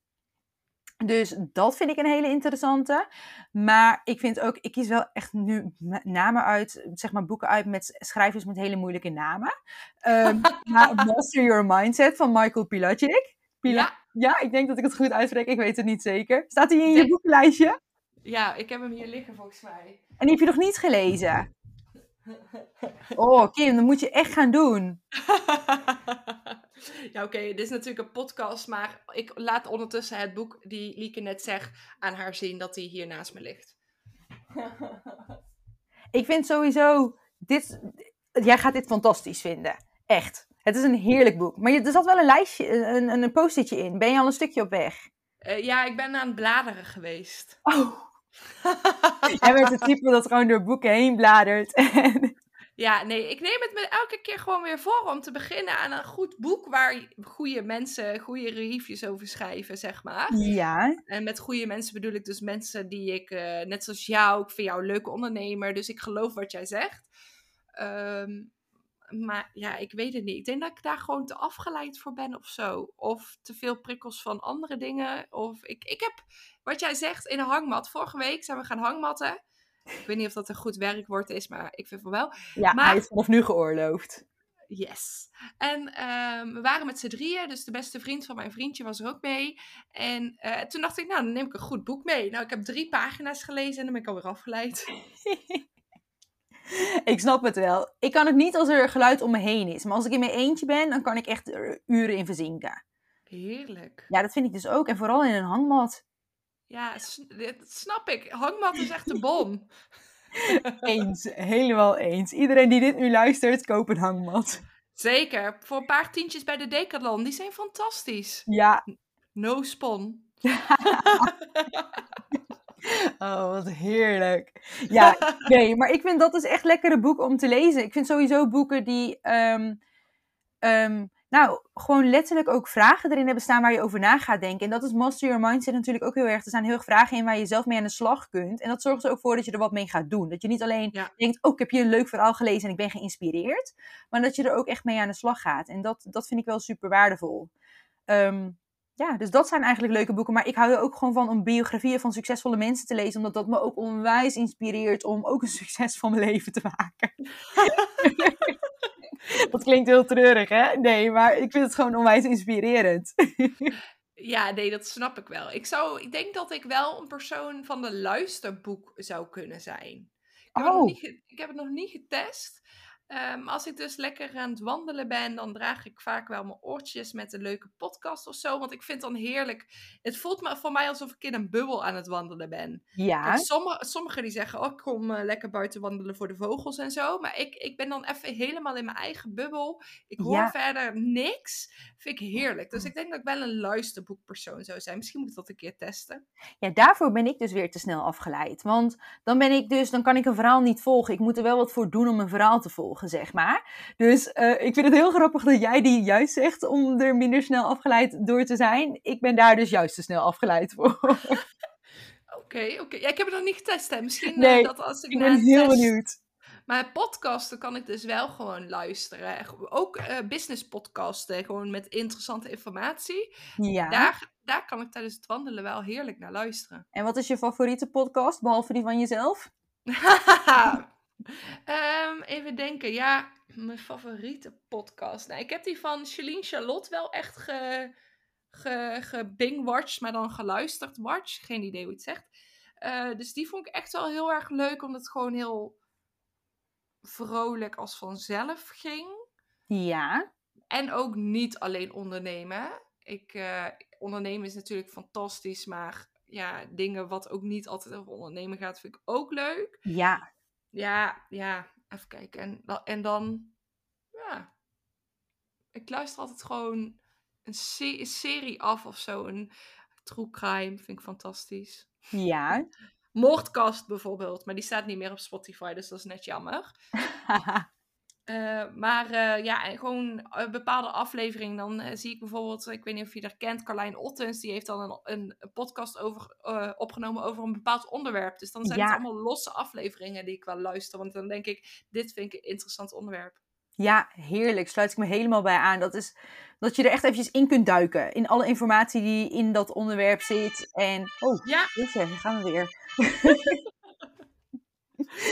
B: Dus dat vind ik een hele interessante. Maar ik vind ook, ik kies wel echt nu namen uit, zeg maar boeken uit met schrijvers met hele moeilijke namen. Ehm, Master Your Mindset van Michael Pilacic. Pila-
A: ja,
B: ja, ik denk dat ik het goed uitspreek. Ik weet het niet zeker. Staat hij in je boekenlijstje?
A: ja, ik heb hem hier liggen volgens mij.
B: En die heb je nog niet gelezen? Oh, Kim, dat moet je echt gaan doen.
A: ja, oké, dit is natuurlijk een podcast, maar ik laat ondertussen het boek die Lieke net zegt aan haar zien dat die hier naast me ligt.
B: Ik vind sowieso, dit, jij gaat dit fantastisch vinden. Echt. Het is een heerlijk boek. Maar je, er zat wel een lijstje, een, een, een post-itje in. Ben je al een stukje op weg?
A: Eh, ja, ik ben aan het bladeren geweest.
B: Oh, jij bent het type dat gewoon door boeken heen bladert.
A: Ja, nee, ik neem het me elke keer gewoon weer voor om te beginnen aan een goed boek waar goede mensen goede reviews over schrijven, zeg maar.
B: ja.
A: En met goede mensen bedoel ik dus mensen die ik, eh, net zoals jou, ik vind jou een leuke ondernemer, dus ik geloof wat jij zegt. Ehm, maar ja, ik weet het niet. Ik denk dat ik daar gewoon te afgeleid voor ben of zo. Of te veel prikkels van andere dingen. Of ik, ik heb, wat jij zegt, in een hangmat. Vorige week zijn we gaan hangmatten. Ik weet niet of dat een goed werkwoord is, maar ik vind van wel.
B: Ja,
A: Maar-
B: hij is vanaf nu geoorloofd.
A: Yes. En ehm, we waren met z'n drieën, dus de beste vriend van mijn vriendje was er ook mee. En eh, toen dacht ik, nou, dan neem ik een goed boek mee. Nou, ik heb drie pagina's gelezen en dan ben ik alweer afgeleid.
B: ik snap het wel. Ik kan het niet als er geluid om me heen is. Maar als ik in mijn eentje ben, dan kan ik echt er uren in verzinken.
A: Heerlijk.
B: Ja, dat vind ik dus ook. En vooral in een hangmat.
A: Ja, dit snap ik. Hangmat is echt de bom.
B: Eens, helemaal eens. Iedereen die dit nu luistert, koop een hangmat.
A: Zeker. Voor een paar tientjes bij de Decathlon. Die zijn fantastisch.
B: Ja,
A: No spon.
B: oh, wat heerlijk. Ja, nee, maar ik vind dat dus echt lekkere boeken om te lezen. Ik vind sowieso boeken die, ehm, ehm, nou, gewoon letterlijk ook vragen erin hebben staan waar je over na gaat denken. En dat is Master Your Mindset natuurlijk ook heel erg. Er staan heel erg vragen in waar je zelf mee aan de slag kunt. En dat zorgt er ook voor dat je er wat mee gaat doen. Dat je niet alleen
A: Ja.
B: denkt, oh, ik heb hier een leuk verhaal gelezen en ik ben geïnspireerd. Maar dat je er ook echt mee aan de slag gaat. En dat, dat vind ik wel super waardevol. Ehm, ja, dus dat zijn eigenlijk leuke boeken. Maar ik hou er ook gewoon van om biografieën van succesvolle mensen te lezen. Omdat dat me ook onwijs inspireert om ook een succes van mijn leven te maken. Dat klinkt heel treurig, hè? Nee, maar ik vind het gewoon onwijs inspirerend.
A: Ja, nee, dat snap ik wel. Ik, zou, ik denk dat ik wel een persoon van de luisterboek zou kunnen zijn. Ik heb, het, nog
B: Oh.
A: niet ge- ik heb het nog niet getest. Ehm, als ik dus lekker aan het wandelen ben, dan draag ik vaak wel mijn oortjes met een leuke podcast of zo. Want ik vind het dan heerlijk. Het voelt me voor mij alsof ik in een bubbel aan het wandelen ben.
B: Ja,
A: Kijk, sommige, sommigen die zeggen, oh, ik kom eh, lekker buiten wandelen voor de vogels en zo. Maar ik, ik ben dan even helemaal in mijn eigen bubbel. Ik hoor
B: Ja.
A: verder niks. Vind ik heerlijk. Dus ik denk dat ik wel een luisterboekpersoon zou zijn. Misschien moet ik dat een keer testen.
B: ja, daarvoor ben ik dus weer te snel afgeleid. Want dan ben ik dus, dan kan ik een verhaal niet volgen. Ik moet er wel wat voor doen om een verhaal te volgen, zeg maar. Dus eh, ik vind het heel grappig dat jij die juist zegt om er minder snel afgeleid door te zijn. Ik ben daar dus juist te snel afgeleid voor.
A: Oké, oké. Ja, ik heb het nog niet getest. Hè. Misschien eh, dat als ik,
B: ik ben heel
A: test-
B: benieuwd.
A: Maar podcasten kan ik dus wel gewoon luisteren. Ook eh business podcasten, gewoon met interessante informatie.
B: Ja.
A: Daar, daar kan ik tijdens het wandelen wel heerlijk naar luisteren.
B: En wat is je favoriete podcast, behalve die van jezelf?
A: Ehm, even denken. Ja, mijn favoriete podcast. Nou, ik heb die van Celine Charlotte wel echt ge, ge, gebingwatcht, maar dan geluisterd watch. Geen idee hoe het zegt. Eh, dus die vond ik echt wel heel erg leuk, omdat het gewoon heel vrolijk als vanzelf ging.
B: Ja.
A: En ook niet alleen ondernemen. Ik, eh, ondernemen is natuurlijk fantastisch, maar ja, dingen wat ook niet altijd over ondernemen gaat, vind ik ook leuk.
B: Ja.
A: Ja, ja, even kijken. En, en dan, ja, ik luister altijd gewoon een, se- een serie af of zo. Een true crime vind ik fantastisch.
B: Ja.
A: Moordkast bijvoorbeeld, maar die staat niet meer op Spotify, dus dat is net jammer. Eh, maar eh, ja, en gewoon een bepaalde aflevering. Dan eh, zie ik bijvoorbeeld, ik weet niet of je dat kent, Carlijn Ottens. Die heeft dan een, een, een podcast over, opgenomen over een bepaald onderwerp. Dus dan zijn het allemaal losse afleveringen die ik wel luister. Want dan denk ik, dit vind ik een interessant onderwerp.
B: Ja, heerlijk. Sluit ik me helemaal bij aan. Dat is dat je er echt eventjes in kunt duiken. In alle informatie die in dat onderwerp zit. En, oh,
A: Ja,
B: jeetje, daar gaan we weer.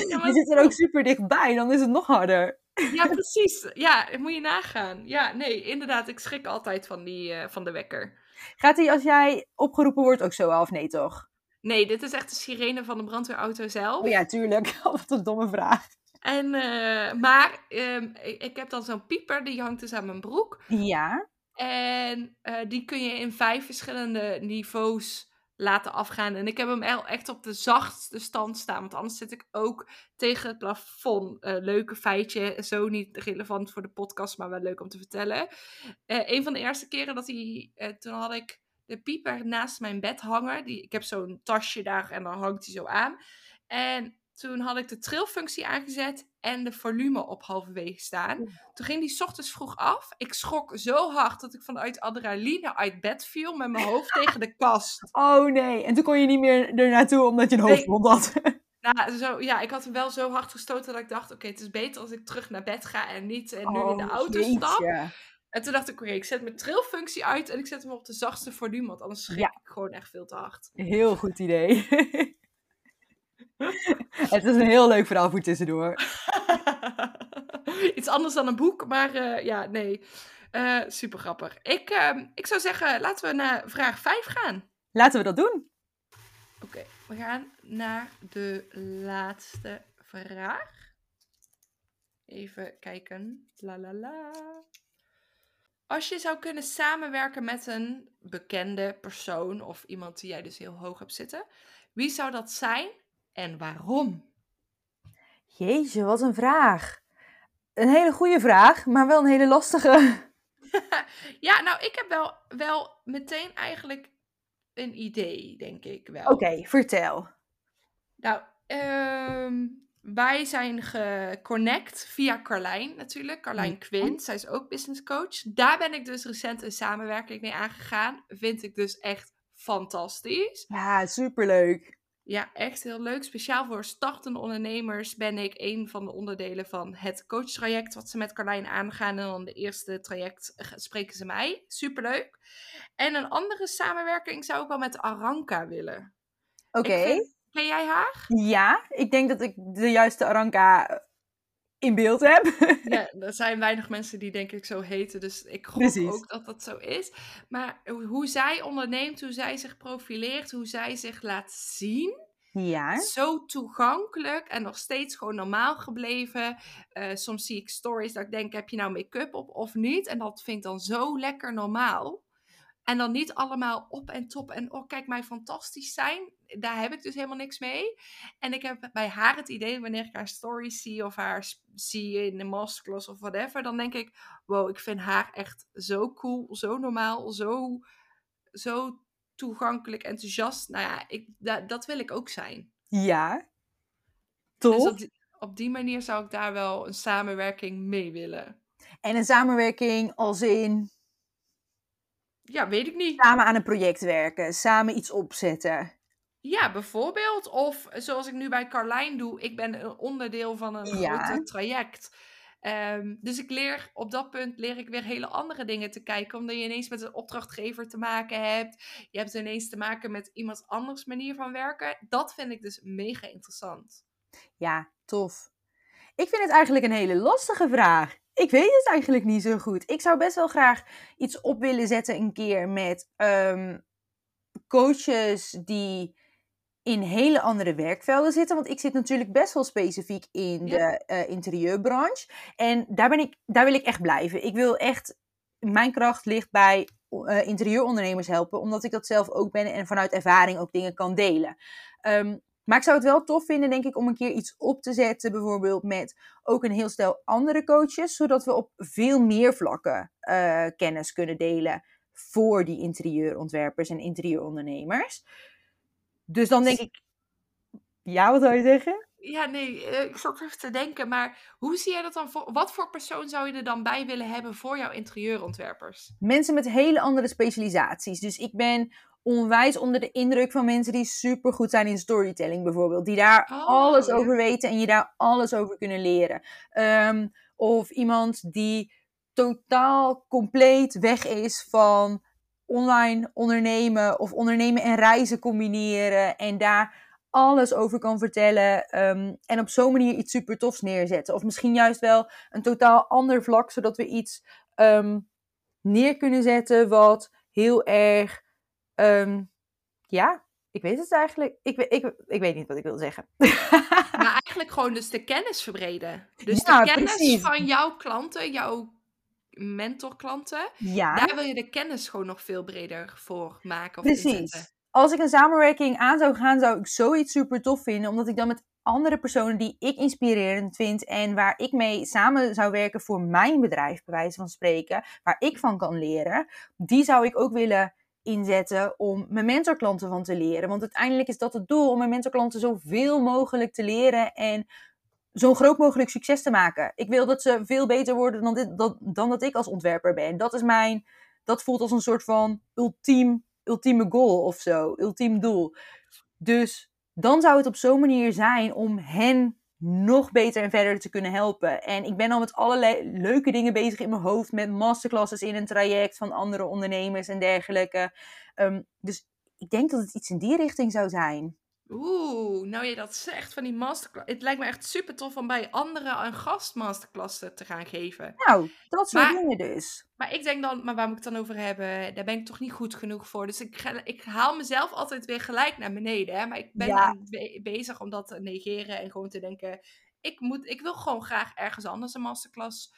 A: ja, maar-
B: Je zit er ook super dichtbij, dan is het nog harder.
A: Ja precies. Ja, dat moet je nagaan. Ja, nee, inderdaad. Ik schrik altijd van, die, eh, van de wekker.
B: Gaat die als jij opgeroepen wordt ook zo af? Nee, toch?
A: Nee, dit is echt de sirene van de brandweerauto zelf.
B: Oh ja, tuurlijk. Wat een domme vraag.
A: En, eh, maar ehm, ik, ik heb dan zo'n pieper, die hangt dus aan mijn broek.
B: Ja.
A: En eh, die kun je in vijf verschillende niveaus laten afgaan. En ik heb hem echt op de zachtste stand staan. Want anders zit ik ook tegen het plafond. Eh, leuke feitje, zo niet relevant voor de podcast, maar wel leuk om te vertellen. Eh, een van de eerste keren dat hij... eh, toen had ik de pieper naast mijn bed hangen. Die, ik heb zo'n tasje daar en dan hangt hij zo aan. En toen had ik de trilfunctie aangezet en de volume op halverwege staan. Toen ging die ochtends vroeg af. Ik schrok zo hard dat ik vanuit adrenaline uit bed viel met mijn hoofd tegen de kast.
B: Oh nee. En toen kon je niet meer er naartoe omdat je een
A: Nee.
B: hoofdwond had.
A: Nou, zo, ja, ik had hem wel zo hard gestoten dat ik dacht, oké, het is beter als ik terug naar bed ga en niet en nu in de
B: Oh,
A: auto
B: jeetje.
A: stap. En toen dacht ik, oké, ik zet mijn trilfunctie uit en ik zet hem op de zachtste volume, want anders schrik
B: Ja.
A: ik gewoon echt veel te hard.
B: Heel goed idee. het is een heel leuk verhaal voor tussendoor.
A: Iets anders dan een boek, maar eh, ja, nee. Eh super grappig. Ik, ehm, ik zou zeggen, laten we naar vraag 5 gaan.
B: Laten we dat doen.
A: Oké, we gaan naar de laatste vraag. Even kijken. La la la. Als je zou kunnen samenwerken met een bekende persoon of iemand die jij dus heel hoog hebt zitten, wie zou dat zijn en waarom?
B: Jeetje, wat een vraag. Een hele goede vraag, maar wel een hele lastige.
A: Ja, nou, ik heb wel, wel meteen eigenlijk een idee, denk ik wel.
B: Oké, vertel.
A: Nou, ehm, wij zijn geconnect via Carlijn natuurlijk. Carlijn Quint, zij is ook business coach. Daar ben ik dus recent een samenwerking mee aangegaan. Vind ik dus echt fantastisch.
B: Ja, superleuk.
A: Ja, echt heel leuk. Speciaal voor startende ondernemers ben ik een van de onderdelen van het coachtraject wat ze met Carlijn aangaan. En dan de eerste traject eh, spreken ze mij. Superleuk. En een andere samenwerking zou ik wel met Aranka willen.
B: Oké.
A: Ken jij haar?
B: Ja, ik denk dat ik de juiste Aranka in beeld heb.
A: ja, er zijn weinig mensen die denk ik zo heten, dus ik gok ook dat dat zo is. Maar hoe zij onderneemt, hoe zij zich profileert, hoe zij zich laat zien,
B: ja.
A: Zo toegankelijk en nog steeds gewoon normaal gebleven. Uh, soms zie ik stories dat ik denk, heb je nou make-up op of niet? En dat vind ik dan zo lekker normaal. En dan niet allemaal op en top en oh, kijk mij fantastisch zijn. Daar heb ik dus helemaal niks mee. En ik heb bij haar het idee, wanneer ik haar stories zie of haar zie in de masterclass of whatever, dan denk ik, wow, ik vind haar echt zo cool, zo normaal, zo, zo toegankelijk, enthousiast. Nou ja, ik, dat wil ik ook zijn.
B: Ja. Toch? Dus
A: op die, op die manier zou ik daar wel een samenwerking mee willen.
B: En een samenwerking als in
A: ja, weet ik niet.
B: Samen aan een project werken, samen iets opzetten.
A: Ja, bijvoorbeeld. Of zoals ik nu bij Carlijn doe, ik ben een onderdeel van een ja. traject. Ehm, dus ik leer op dat punt leer ik weer hele andere dingen te kijken. Omdat je ineens met een opdrachtgever te maken hebt. Je hebt ineens te maken met iemand anders manier van werken. Dat vind ik dus mega interessant.
B: Ja, tof. Ik vind het eigenlijk een hele lastige vraag. Ik weet het eigenlijk niet zo goed. Ik zou best wel graag iets op willen zetten een keer met um, coaches die in hele andere werkvelden zitten. Want ik zit natuurlijk best wel specifiek in de uh, interieurbranche. En daar, ben ik, daar wil ik echt blijven. Ik wil echt, mijn kracht ligt bij uh, interieurondernemers helpen, omdat ik dat zelf ook ben en vanuit ervaring ook dingen kan delen. Um, maar ik zou het wel tof vinden, denk ik, om een keer iets op te zetten. Bijvoorbeeld met ook een heel stel andere coaches. Zodat we op veel meer vlakken uh, kennis kunnen delen voor die interieurontwerpers en interieurondernemers. Dus dan denk ik. Ja, wat zou je zeggen?
A: Ja, nee, uh, ik zat even te denken, maar hoe zie jij dat dan voor? Wat voor persoon zou je er dan bij willen hebben voor jouw interieurontwerpers?
B: Mensen met hele andere specialisaties. Dus ik ben onwijs onder de indruk van mensen die super goed zijn in storytelling bijvoorbeeld. Die daar oh, alles over weten en je daar alles over kunnen leren. Um, of iemand die totaal compleet weg is van online ondernemen of ondernemen en reizen combineren en daar alles over kan vertellen um, en op zo'n manier iets super tofs neerzetten. Of misschien juist wel een totaal ander vlak, zodat we iets um, neer kunnen zetten wat heel erg Um, ja, ik weet het eigenlijk. Ik, ik, ik weet niet wat ik wil zeggen.
A: Maar eigenlijk gewoon dus de kennis verbreden. Dus de kennis van jouw klanten, jouw mentorklanten. Ja. Daar wil je de kennis gewoon nog veel breder voor maken. Of precies. Inzetten.
B: Als ik een samenwerking aan zou gaan, zou ik zoiets super tof vinden. Omdat ik dan met andere personen die ik inspirerend vind en waar ik mee samen zou werken voor mijn bedrijf, bij wijze van spreken, waar ik van kan leren, die zou ik ook willen inzetten om mijn mentorklanten van te leren. Want uiteindelijk is dat het doel om mijn mentorklanten zoveel mogelijk te leren en zo'n groot mogelijk succes te maken. Ik wil dat ze veel beter worden dan, dan, dan dat ik als ontwerper ben. Dat is mijn, dat voelt als een soort van ultiem, ultieme goal of zo, ultiem doel. Dus dan zou het op zo'n manier zijn om hen nog beter en verder te kunnen helpen. En ik ben al met allerlei leuke dingen bezig in mijn hoofd. Met masterclasses in een traject van andere ondernemers en dergelijke. Ehm, dus ik denk dat het iets in die richting zou zijn.
A: Oeh, nou je dat zegt van die masterclass. Het lijkt me echt super tof om bij anderen een gastmasterklasse te gaan geven.
B: Nou, dat soort dingen dus.
A: Maar ik denk dan, maar waar moet ik het dan over hebben? Daar ben ik toch niet goed genoeg voor. Dus ik, ik haal mezelf altijd weer gelijk naar beneden. Hè? Maar ik ben bezig om dat te negeren en gewoon te denken. Ik, moet, ik wil gewoon graag ergens anders een masterclass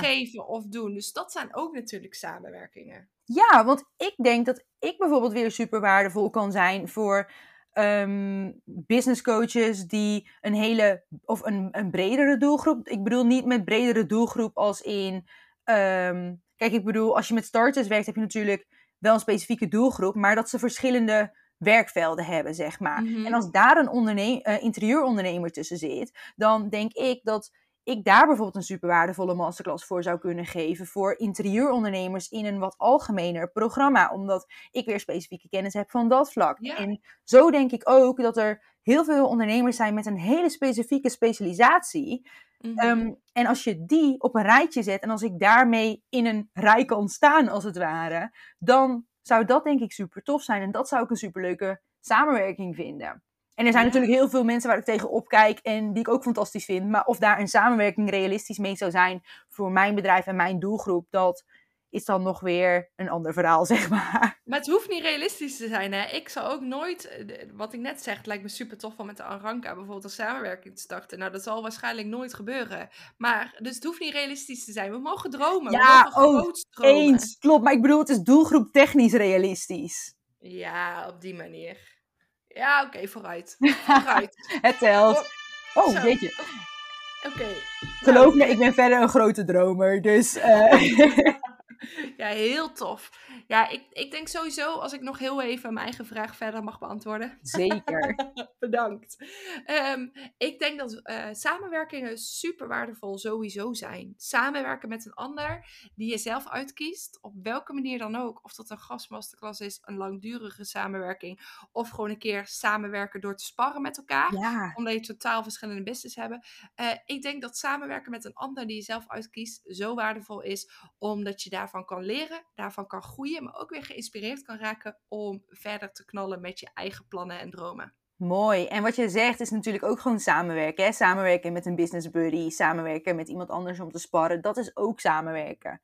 A: geven of doen. Dus dat zijn ook natuurlijk samenwerkingen.
B: Ja, want ik denk dat ik bijvoorbeeld weer super waardevol kan zijn voor um, business coaches die een hele of een, een bredere doelgroep. Ik bedoel niet met bredere doelgroep als in. Um, kijk, ik bedoel, als je met starters werkt, heb je natuurlijk wel een specifieke doelgroep, maar dat ze verschillende werkvelden hebben, zeg maar. Mhm. En als daar een uh, interieurondernemer tussen zit, dan denk ik dat ik daar bijvoorbeeld een super waardevolle masterclass voor zou kunnen geven voor interieurondernemers in een wat algemener programma, omdat ik weer specifieke kennis heb van dat vlak. En zo denk ik ook dat er heel veel ondernemers zijn met een hele specifieke specialisatie. Mhm. Ehm, en als je die op een rijtje zet en als ik daarmee in een rij kan staan, als het ware, dan zou dat denk ik super tof zijn. En dat zou ik een super leuke samenwerking vinden. En er zijn
A: Ja.
B: natuurlijk heel veel mensen waar ik tegen opkijk en die ik ook fantastisch vind. Maar of daar een samenwerking realistisch mee zou zijn voor mijn bedrijf en mijn doelgroep, dat is dan nog weer een ander verhaal, zeg maar.
A: Maar het hoeft niet realistisch te zijn, hè. Ik zou ook nooit, eh, wat ik net zeg, het lijkt me super tof om met de Aranka bijvoorbeeld een samenwerking te starten. Nou, dat zal waarschijnlijk nooit gebeuren. Maar, dus het hoeft niet realistisch te zijn. We mogen dromen.
B: Ja,
A: we mogen
B: oh,
A: dromen.
B: Eens, klopt. Maar ik bedoel, het is doelgroep technisch realistisch.
A: Ja, op die manier. Ja, oké, vooruit. Vooruit.
B: Het telt. Oh,
A: Zo.
B: jeetje.
A: Oké.
B: Geloof
A: Nou,
B: me, ik ben verder een grote dromer. Dus eh,
A: Ja, heel tof. Ja, ik, ik denk sowieso, als ik nog heel even mijn eigen vraag verder mag beantwoorden.
B: zeker.
A: Bedankt. Ehm, ik denk dat eh, samenwerkingen super waardevol sowieso zijn. Samenwerken met een ander die je zelf uitkiest, op welke manier dan ook. Of dat een gastmasterclass is, een langdurige samenwerking. Of gewoon een keer samenwerken door te sparren met elkaar.
B: Ja,
A: Omdat je totaal verschillende business hebben. Eh, ik denk dat samenwerken met een ander die je zelf uitkiest zo waardevol is. Omdat je daarvan kan leren, daarvan kan groeien. Maar ook weer geïnspireerd kan raken om verder te knallen met je eigen plannen en dromen.
B: mooi. En wat je zegt is natuurlijk ook gewoon samenwerken. Hè? Samenwerken met een business buddy, samenwerken met iemand anders om te sparren. Dat is ook samenwerken.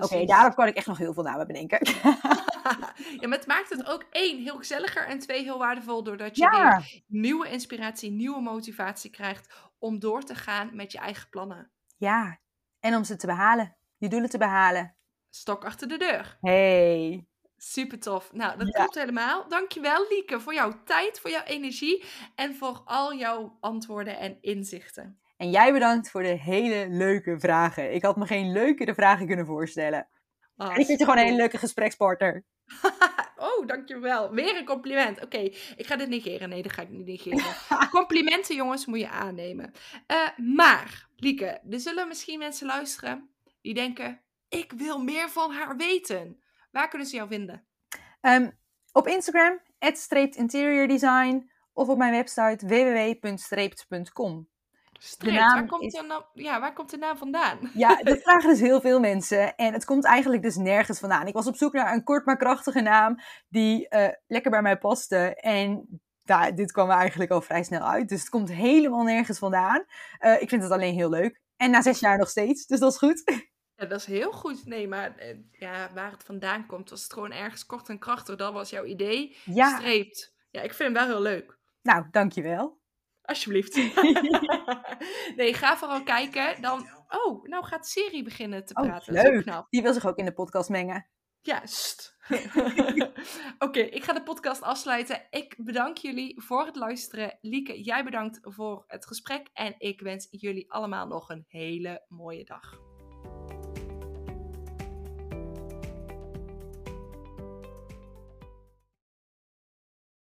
B: Oké, daarop kan ik echt nog heel veel namen bedenken.
A: ja, maar het maakt het ook één heel gezelliger en twee heel waardevol. Doordat je
B: Ja,
A: weer nieuwe inspiratie, nieuwe motivatie krijgt om door te gaan met je eigen plannen.
B: ja. En om ze te behalen. Je doelen te behalen.
A: Stok achter de deur.
B: Hey.
A: Super tof. Nou, dat
B: Ja.
A: klopt helemaal. Dankjewel, Lieke, voor jouw tijd, voor jouw energie en voor al jouw antwoorden en inzichten.
B: En jij bedankt voor de hele leuke vragen. Ik had me geen leukere vragen kunnen voorstellen. En ik vind je gewoon een hele leuke gesprekspartner.
A: oh, dankjewel. Weer een compliment. Oké, ik ga dit negeren. Nee, dat ga ik niet negeren. Complimenten, jongens, moet je aannemen. Eh, maar, Lieke, er zullen misschien mensen luisteren die denken: ik wil meer van haar weten. Waar kunnen ze jou vinden?
B: Ehm, op Instagram, streept interior design. Of op mijn website www.streept.com.
A: Streep,
B: naam
A: waar, komt
B: is-
A: de naam, ja, waar komt de naam vandaan?
B: Ja, dat vragen dus heel veel mensen. En het komt eigenlijk dus nergens vandaan. Ik was op zoek naar een kort maar krachtige naam die eh, lekker bij mij paste. En dit kwam er eigenlijk al vrij snel uit. Dus het komt helemaal nergens vandaan. Eh, ik vind het alleen heel leuk. En na zes jaar nog steeds, dus dat is goed.
A: Ja, dat is heel goed. Nee, maar eh, ja, waar het vandaan komt, als het gewoon ergens kort en krachtig, dat was jouw idee.
B: Ja,
A: Streept. Ja, ik vind hem wel heel leuk.
B: nou, dankjewel.
A: Alsjeblieft. nee, ga vooral kijken. Dan... Oh, nou gaat Siri beginnen te
B: Oh,
A: praten. Dat is ook
B: leuk.
A: knap.
B: Die wil zich ook in de podcast mengen.
A: Ja, st. Oké, ik ga de podcast afsluiten. Ik bedank jullie voor het luisteren. Lieke, jij bedankt voor het gesprek. En ik wens jullie allemaal nog een hele mooie dag.